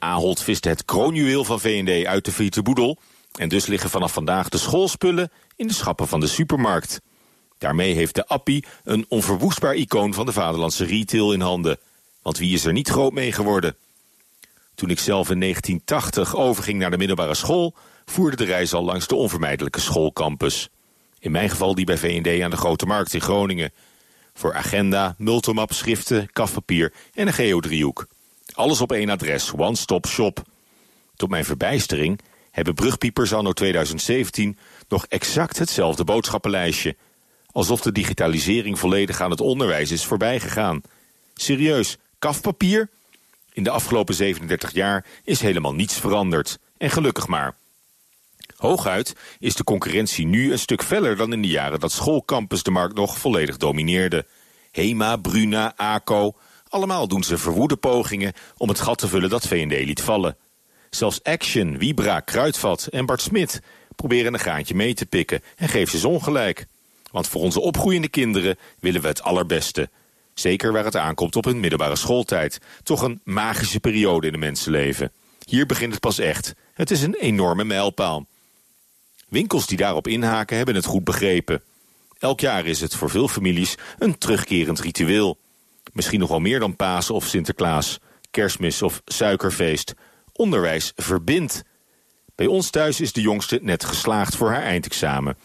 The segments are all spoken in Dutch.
Ahold viste het kroonjuweel van V&D uit de Friese boedel... en dus liggen vanaf vandaag de schoolspullen in de schappen van de supermarkt. Daarmee heeft de Appie een onverwoestbaar icoon van de vaderlandse retail in handen. Want wie is er niet groot mee geworden? Toen ik zelf in 1980 overging naar de middelbare school... voerde de reis al langs de onvermijdelijke schoolcampus. In mijn geval die bij V&D aan de Grote Markt in Groningen. Voor agenda, multimap, schriften, kafpapier en een geodriehoek. Alles op één adres, one stop shop. Tot mijn verbijstering hebben brugpiepers anno 2017 nog exact hetzelfde boodschappenlijstje. Alsof de digitalisering volledig aan het onderwijs is voorbijgegaan. Serieus, kafpapier? In de afgelopen 37 jaar is helemaal niets veranderd. En gelukkig maar. Hooguit is de concurrentie nu een stuk feller dan in de jaren dat schoolcampus de markt nog volledig domineerde. Hema, Bruna, ACO, allemaal doen ze verwoede pogingen om het gat te vullen dat V&D liet vallen. Zelfs Action, Vibra, Kruidvat en Bart Smit proberen een gaantje mee te pikken en geven ze ongelijk. Want voor onze opgroeiende kinderen willen we het allerbeste. Zeker waar het aankomt op hun middelbare schooltijd. Toch een magische periode in de mensenleven. Hier begint het pas echt. Het is een enorme mijlpaal. Winkels die daarop inhaken hebben het goed begrepen. Elk jaar is het voor veel families een terugkerend ritueel. Misschien nog wel meer dan Pasen of Sinterklaas, kerstmis of suikerfeest. Onderwijs verbindt. Bij ons thuis is de jongste net geslaagd voor haar eindexamen.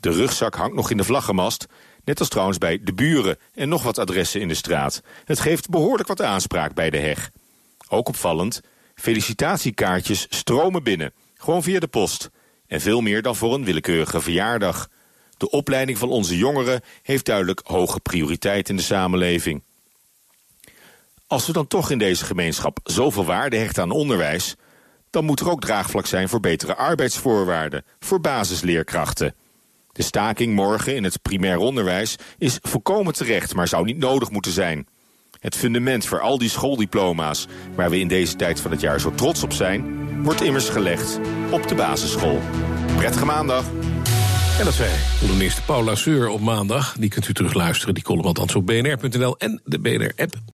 De rugzak hangt nog in de vlaggenmast, net als trouwens bij de buren en nog wat adressen in de straat. Het geeft behoorlijk wat aanspraak bij de heg. Ook opvallend, felicitatiekaartjes stromen binnen, gewoon via de post. En veel meer dan voor een willekeurige verjaardag. De opleiding van onze jongeren heeft duidelijk hoge prioriteit in de samenleving. Als we dan toch in deze gemeenschap zoveel waarde hechten aan onderwijs... dan moet er ook draagvlak zijn voor betere arbeidsvoorwaarden... voor basisleerkrachten. De staking morgen in het primair onderwijs is volkomen terecht... maar zou niet nodig moeten zijn. Het fundament voor al die schooldiploma's... waar we in deze tijd van het jaar zo trots op zijn... wordt immers gelegd op de basisschool. Prettige maandag. En dat zei columnist Paula Seur op maandag. Die kunt u terugluisteren, die column althans op bnr.nl en de BNR-app.